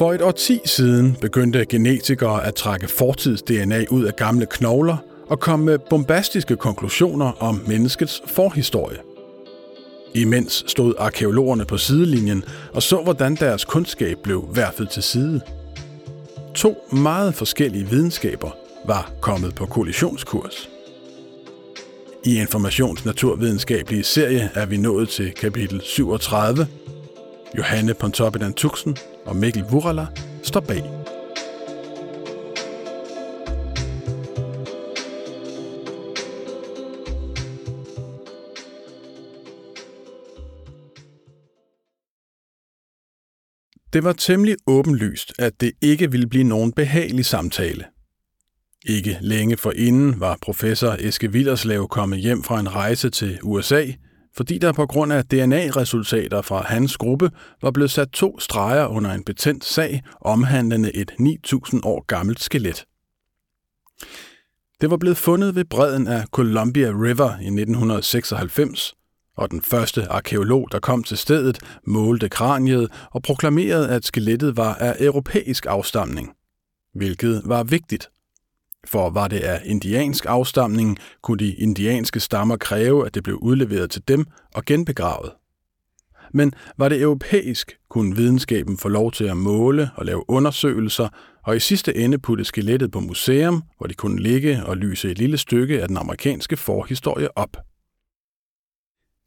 For et årti siden begyndte genetikere at trække fortids-DNA ud af gamle knogler og komme med bombastiske konklusioner om menneskets forhistorie. Imens stod arkeologerne på sidelinjen og så, hvordan deres kundskab blev værfet til side. To meget forskellige videnskaber var kommet på kollisionskurs. I Informationsnaturvidenskabelige serie er vi nået til kapitel 37. Johanne Pontoppidan Tuxen og Mikkel Vurala står bag. Det var temmelig åbenlyst, at det ikke ville blive nogen behagelig samtale. Ikke længe forinden var professor Eske Villerslev kommet hjem fra en rejse til USA, fordi der på grund af DNA-resultater fra hans gruppe var blevet sat to streger under en betændt sag omhandlende et 9000 år gammelt skelet. Det var blevet fundet ved bredden af Columbia River i 1996, og den første arkeolog, der kom til stedet, målte kraniet og proklamerede, at skelettet var af europæisk afstamning, hvilket var vigtigt. For var det af indiansk afstamning, kunne de indianske stammer kræve, at det blev udleveret til dem og genbegravet. Men var det europæisk, kunne videnskaben få lov til at måle og lave undersøgelser, og i sidste ende putte skelettet på museum, hvor de kunne ligge og lyse et lille stykke af den amerikanske forhistorie op.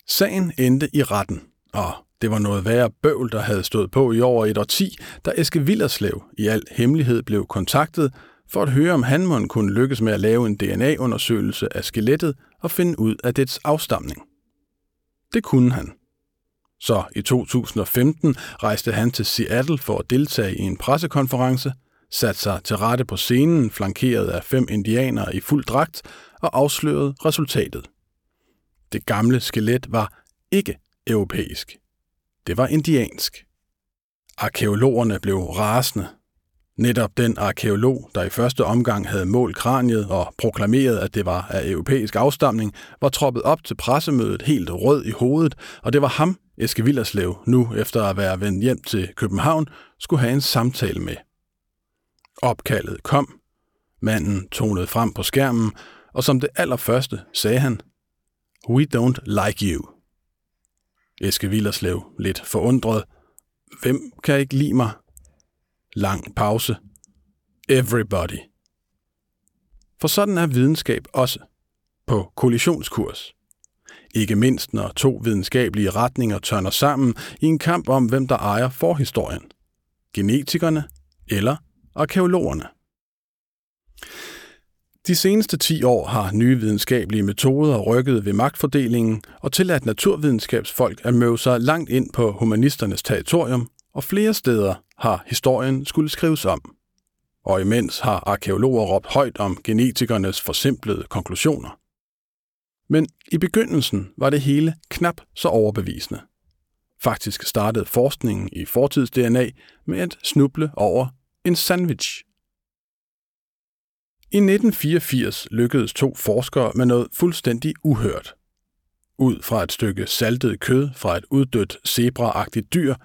Sagen endte i retten, og det var noget værre bøvl, der havde stået på i over et årti, da Eske Villerslev i al hemmelighed blev kontaktet for at høre, om han måtte kunne lykkes med at lave en DNA-undersøgelse af skelettet og finde ud af dets afstamning. Det kunne han. Så i 2015 rejste han til Seattle for at deltage i en pressekonference, satte sig til rette på scenen, flankeret af fem indianere i fuld dragt, og afslørede resultatet. Det gamle skelet var ikke europæisk. Det var indiansk. Arkeologerne blev rasende. Netop den arkeolog, der i første omgang havde målt kraniet og proklameret, at det var af europæisk afstamning, var troppet op til pressemødet helt rød i hovedet, og det var ham, Eske Villerslev, nu efter at være vendt hjem til København, skulle have en samtale med. Opkaldet kom. Manden tonede frem på skærmen, og som det allerførste sagde han, We don't like you. Eske Villerslev, lidt forundret. Hvem kan ikke lide mig? Lang pause. Everybody. For sådan er videnskab også. På kollisionskurs. Ikke mindst når to videnskabelige retninger tørner sammen i en kamp om, hvem der ejer forhistorien. Genetikerne eller arkeologerne. De seneste 10 år har nye videnskabelige metoder rykket ved magtfordelingen og tilladt naturvidenskabsfolk at møde sig langt ind på humanisternes territorium, og flere steder har historien skulle skrives om. Og imens har arkeologer råbt højt om genetikernes forsimplede konklusioner. Men i begyndelsen var det hele knap så overbevisende. Faktisk startede forskningen i fortids-DNA med at snuble over en sandwich i 1984 lykkedes to forskere med noget fuldstændig uhørt. Ud fra et stykke saltet kød fra et uddødt zebraagtigt dyr,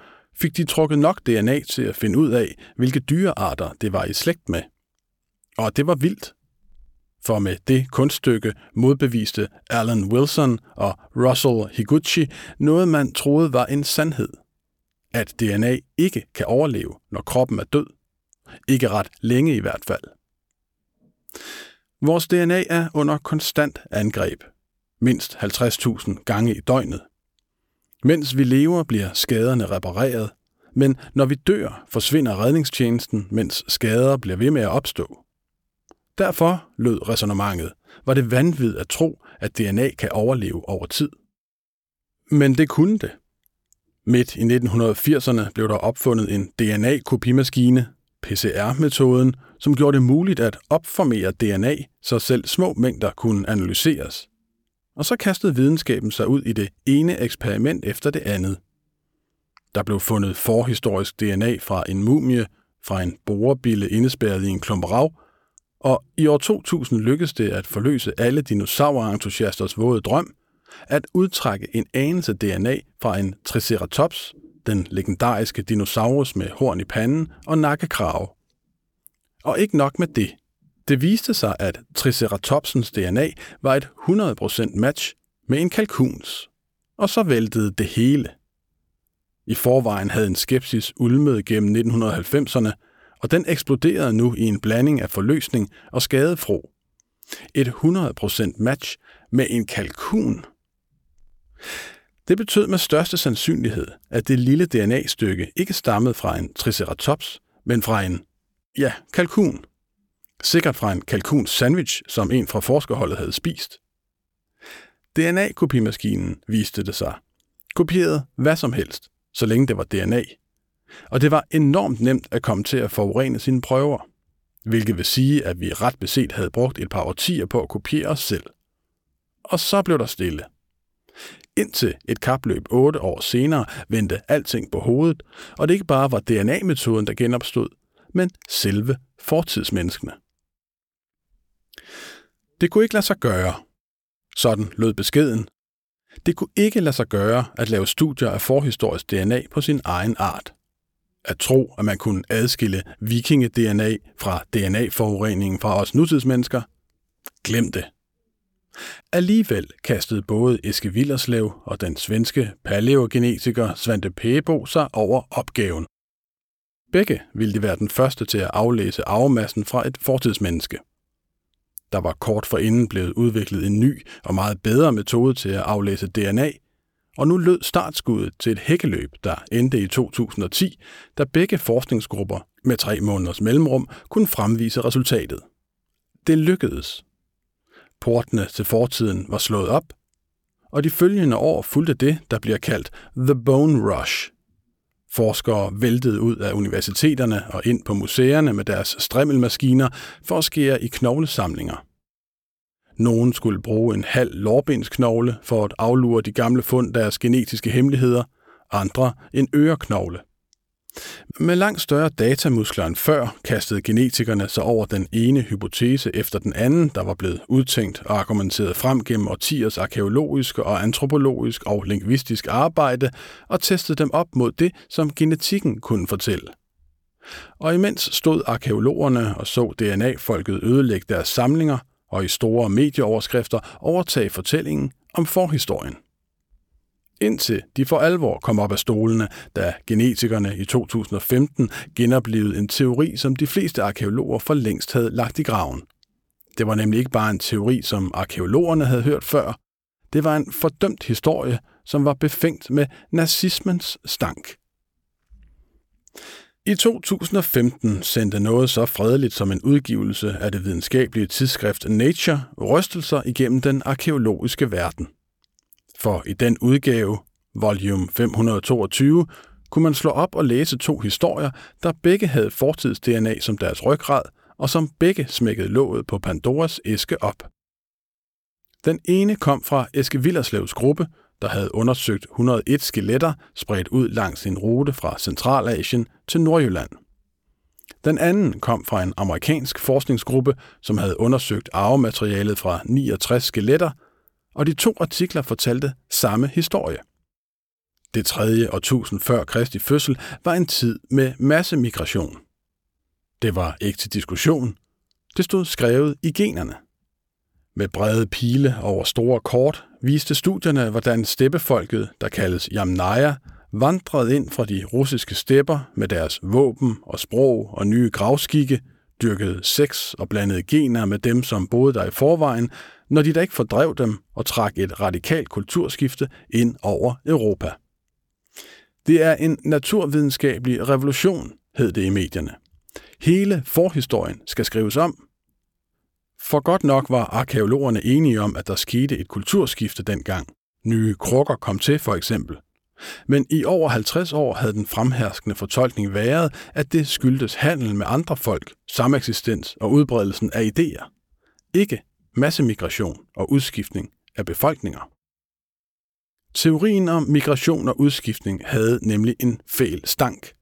fik de trukket nok DNA til at finde ud af, hvilke dyrearter det var i slægt med. Og det var vildt. For med det kunststykke modbeviste Alan Wilson og Russell Higuchi noget, man troede var en sandhed. At DNA ikke kan overleve, når kroppen er død. Ikke ret længe i hvert fald. Vores DNA er under konstant angreb. Mindst 50.000 gange i døgnet. Mens vi lever, bliver skaderne repareret, men når vi dør, forsvinder redningstjenesten, mens skader bliver ved med at opstå. Derfor, lød resonemanget, var det vanvid at tro, at DNA kan overleve over tid. Men det kunne det. Midt i 1980'erne blev der opfundet en DNA-kopimaskine, PCR-metoden, som gjorde det muligt at opformere DNA, så selv små mængder kunne analyseres. Og så kastede videnskaben sig ud i det ene eksperiment efter det andet. Der blev fundet forhistorisk DNA fra en mumie, fra en borebille indespærret i en klump rav, og i år 2000 lykkedes det at forløse alle dinosaurentusiasters våde drøm, at udtrække en anelse DNA fra en triceratops, den legendariske dinosaurus med horn i panden og nakkekrave. Og ikke nok med det. Det viste sig, at Triceratopsens DNA var et 100% match med en kalkuns. Og så væltede det hele. I forvejen havde en skepsis ulmet gennem 1990'erne, og den eksploderede nu i en blanding af forløsning og skadefro. Et 100% match med en kalkun. Det betød med største sandsynlighed, at det lille DNA-stykke ikke stammede fra en triceratops, men fra en, ja, kalkun. Sikkert fra en kalkuns sandwich, som en fra forskerholdet havde spist. DNA-kopimaskinen, viste det sig, kopierede hvad som helst, så længe det var DNA. Og det var enormt nemt at komme til at forurene sine prøver, hvilket vil sige, at vi ret beset havde brugt et par årtier på at kopiere os selv. Og så blev der stille. Indtil et kapløb otte år senere vendte alting på hovedet, og det ikke bare var DNA-metoden, der genopstod, men selve fortidsmenneskene. Det kunne ikke lade sig gøre. Sådan lød beskeden. Det kunne ikke lade sig gøre at lave studier af forhistorisk DNA på sin egen art. At tro, at man kunne adskille vikinge-DNA fra DNA-forureningen fra os nutidsmennesker, glem det. Alligevel kastede både Eske Villerslev og den svenske paleogenetiker Svante Pæbo sig over opgaven. Begge ville de være den første til at aflæse arvemassen fra et fortidsmenneske. Der var kort forinden blevet udviklet en ny og meget bedre metode til at aflæse DNA, og nu lød startskuddet til et hækkeløb, der endte i 2010, da begge forskningsgrupper med tre måneders mellemrum kunne fremvise resultatet. Det lykkedes. Portene til fortiden var slået op, og de følgende år fulgte det, der bliver kaldt The Bone Rush. Forskere væltede ud af universiteterne og ind på museerne med deres strimmelmaskiner for at skære i knoglesamlinger. Nogen skulle bruge en halv lårbensknogle for at aflure de gamle fund deres genetiske hemmeligheder, andre en øreknogle. Med langt større datamuskler end før kastede genetikerne sig over den ene hypotese efter den anden, der var blevet udtænkt og argumenteret frem gennem årtiers arkeologisk og antropologisk og lingvistisk arbejde og testede dem op mod det, som genetikken kunne fortælle. Og imens stod arkeologerne og så DNA-folket ødelægge deres samlinger og i store medieoverskrifter overtage fortællingen om forhistorien indtil de for alvor kom op af stolene, da genetikerne i 2015 genoplevede en teori, som de fleste arkeologer for længst havde lagt i graven. Det var nemlig ikke bare en teori, som arkeologerne havde hørt før. Det var en fordømt historie, som var befængt med nazismens stank. I 2015 sendte noget så fredeligt som en udgivelse af det videnskabelige tidsskrift Nature rystelser igennem den arkeologiske verden for i den udgave, volume 522, kunne man slå op og læse to historier, der begge havde fortids-DNA som deres ryggrad, og som begge smækkede låget på Pandoras æske op. Den ene kom fra Eske Villerslevs gruppe, der havde undersøgt 101 skeletter spredt ud langs sin rute fra Centralasien til Nordjylland. Den anden kom fra en amerikansk forskningsgruppe, som havde undersøgt arvematerialet fra 69 skeletter og de to artikler fortalte samme historie. Det tredje årtusind før Kristi fødsel var en tid med massemigration. Det var ikke til diskussion. Det stod skrevet i generne. Med brede pile over store kort viste studierne, hvordan steppefolket, der kaldes Jamnaya, vandrede ind fra de russiske stepper med deres våben og sprog og nye gravskikke, dyrkede sex og blandede gener med dem, som boede der i forvejen, når de da ikke fordrev dem og trak et radikalt kulturskifte ind over Europa. Det er en naturvidenskabelig revolution, hed det i medierne. Hele forhistorien skal skrives om. For godt nok var arkeologerne enige om, at der skete et kulturskifte dengang. Nye krukker kom til, for eksempel. Men i over 50 år havde den fremherskende fortolkning været, at det skyldtes handel med andre folk, sameksistens og udbredelsen af idéer. Ikke massemigration og udskiftning af befolkninger. Teorien om migration og udskiftning havde nemlig en fæl stank.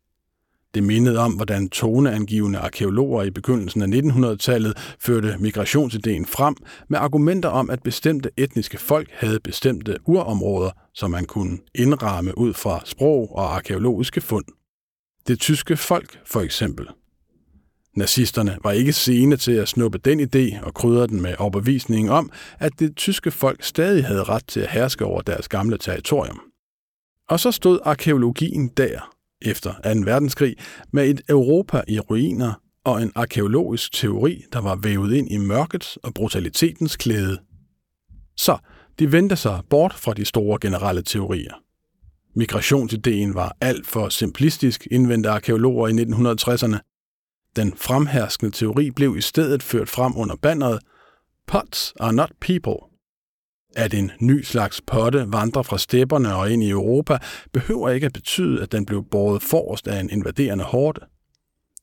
Det mindede om, hvordan toneangivende arkeologer i begyndelsen af 1900-tallet førte migrationsideen frem med argumenter om, at bestemte etniske folk havde bestemte urområder, som man kunne indramme ud fra sprog og arkeologiske fund. Det tyske folk, for eksempel. Nazisterne var ikke sene til at snuppe den idé og krydre den med overbevisningen om, at det tyske folk stadig havde ret til at herske over deres gamle territorium. Og så stod arkeologien der, efter 2. verdenskrig, med et Europa i ruiner og en arkeologisk teori, der var vævet ind i mørkets og brutalitetens klæde. Så de vendte sig bort fra de store generelle teorier. Migrationsideen var alt for simplistisk, indvendte arkeologer i 1960'erne. Den fremherskende teori blev i stedet ført frem under banneret Pots are not people. At en ny slags potte vandrer fra stepperne og ind i Europa, behøver ikke at betyde, at den blev båret forrest af en invaderende horde.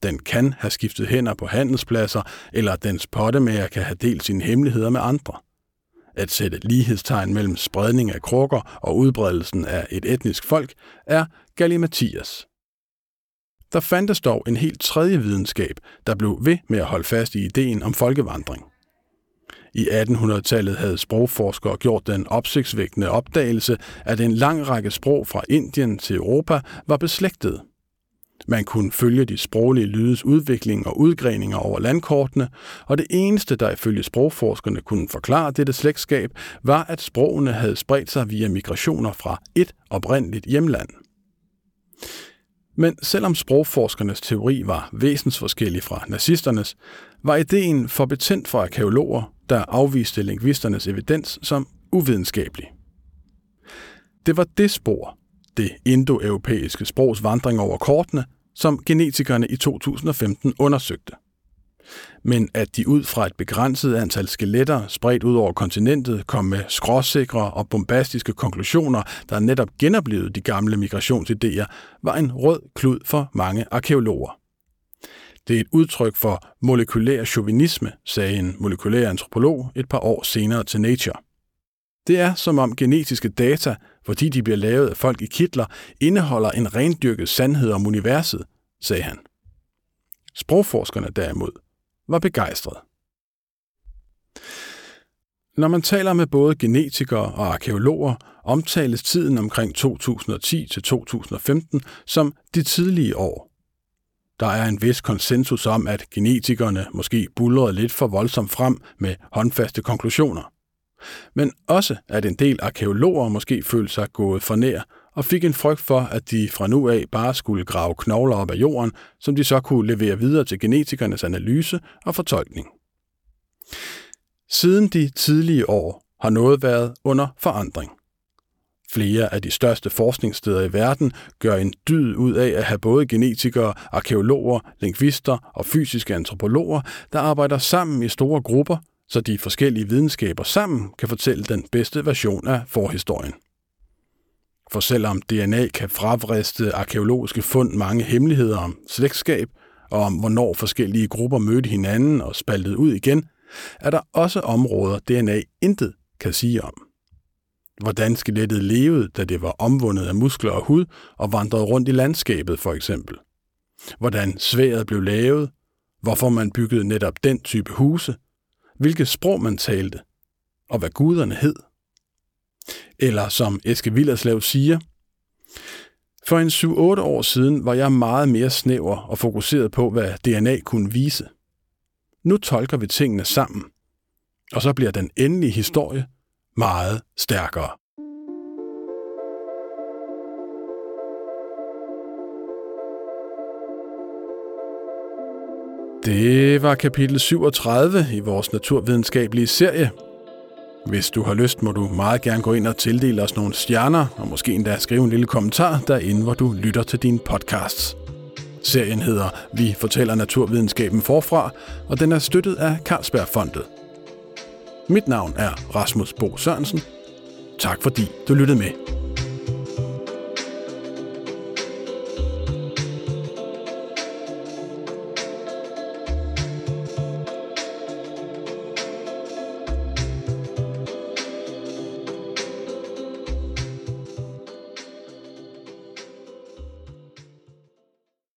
Den kan have skiftet hænder på handelspladser, eller at dens pottemager kan have delt sine hemmeligheder med andre. At sætte lighedstegn mellem spredning af krukker og udbredelsen af et etnisk folk er galimatias. Der fandtes dog en helt tredje videnskab, der blev ved med at holde fast i ideen om folkevandring. I 1800-tallet havde sprogforskere gjort den opsigtsvækkende opdagelse, at en lang række sprog fra Indien til Europa var beslægtede. Man kunne følge de sproglige lydes udvikling og udgreninger over landkortene, og det eneste, der ifølge sprogforskerne kunne forklare dette slægtskab, var, at sprogene havde spredt sig via migrationer fra et oprindeligt hjemland. Men selvom sprogforskernes teori var væsensforskellig fra nazisternes, var ideen for betændt for arkeologer, der afviste lingvisternes evidens som uvidenskabelig. Det var det spor, det indoeuropæiske sprogs vandring over kortene, som genetikerne i 2015 undersøgte men at de ud fra et begrænset antal skeletter spredt ud over kontinentet kom med skråsikre og bombastiske konklusioner, der netop genoplevede de gamle migrationsidéer, var en rød klud for mange arkeologer. Det er et udtryk for molekylær chauvinisme, sagde en molekylær antropolog et par år senere til Nature. Det er som om genetiske data, fordi de bliver lavet af folk i kitler, indeholder en rendyrket sandhed om universet, sagde han. Sprogforskerne derimod var begejstret. Når man taler med både genetikere og arkeologer, omtales tiden omkring 2010 til 2015 som de tidlige år. Der er en vis konsensus om, at genetikerne måske bullerede lidt for voldsomt frem med håndfaste konklusioner. Men også at en del arkeologer måske følte sig gået for nær og fik en frygt for, at de fra nu af bare skulle grave knogler op af jorden, som de så kunne levere videre til genetikernes analyse og fortolkning. Siden de tidlige år har noget været under forandring. Flere af de største forskningssteder i verden gør en dyd ud af at have både genetikere, arkeologer, lingvister og fysiske antropologer, der arbejder sammen i store grupper, så de forskellige videnskaber sammen kan fortælle den bedste version af forhistorien. For selvom DNA kan fravriste arkeologiske fund mange hemmeligheder om slægtskab og om, hvornår forskellige grupper mødte hinanden og spaltede ud igen, er der også områder, DNA intet kan sige om. Hvordan skelettet levede, da det var omvundet af muskler og hud og vandrede rundt i landskabet for eksempel. Hvordan sværet blev lavet, hvorfor man byggede netop den type huse, hvilket sprog man talte, og hvad guderne hed. Eller som Eske Villerslev siger, for en 7-8 år siden var jeg meget mere snæver og fokuseret på, hvad DNA kunne vise. Nu tolker vi tingene sammen, og så bliver den endelige historie meget stærkere. Det var kapitel 37 i vores naturvidenskabelige serie, hvis du har lyst, må du meget gerne gå ind og tildele os nogle stjerner, og måske endda skrive en lille kommentar derinde, hvor du lytter til dine podcasts. Serien hedder Vi fortæller naturvidenskaben forfra, og den er støttet af Carlsbergfondet. Mit navn er Rasmus Bo Sørensen. Tak fordi du lyttede med.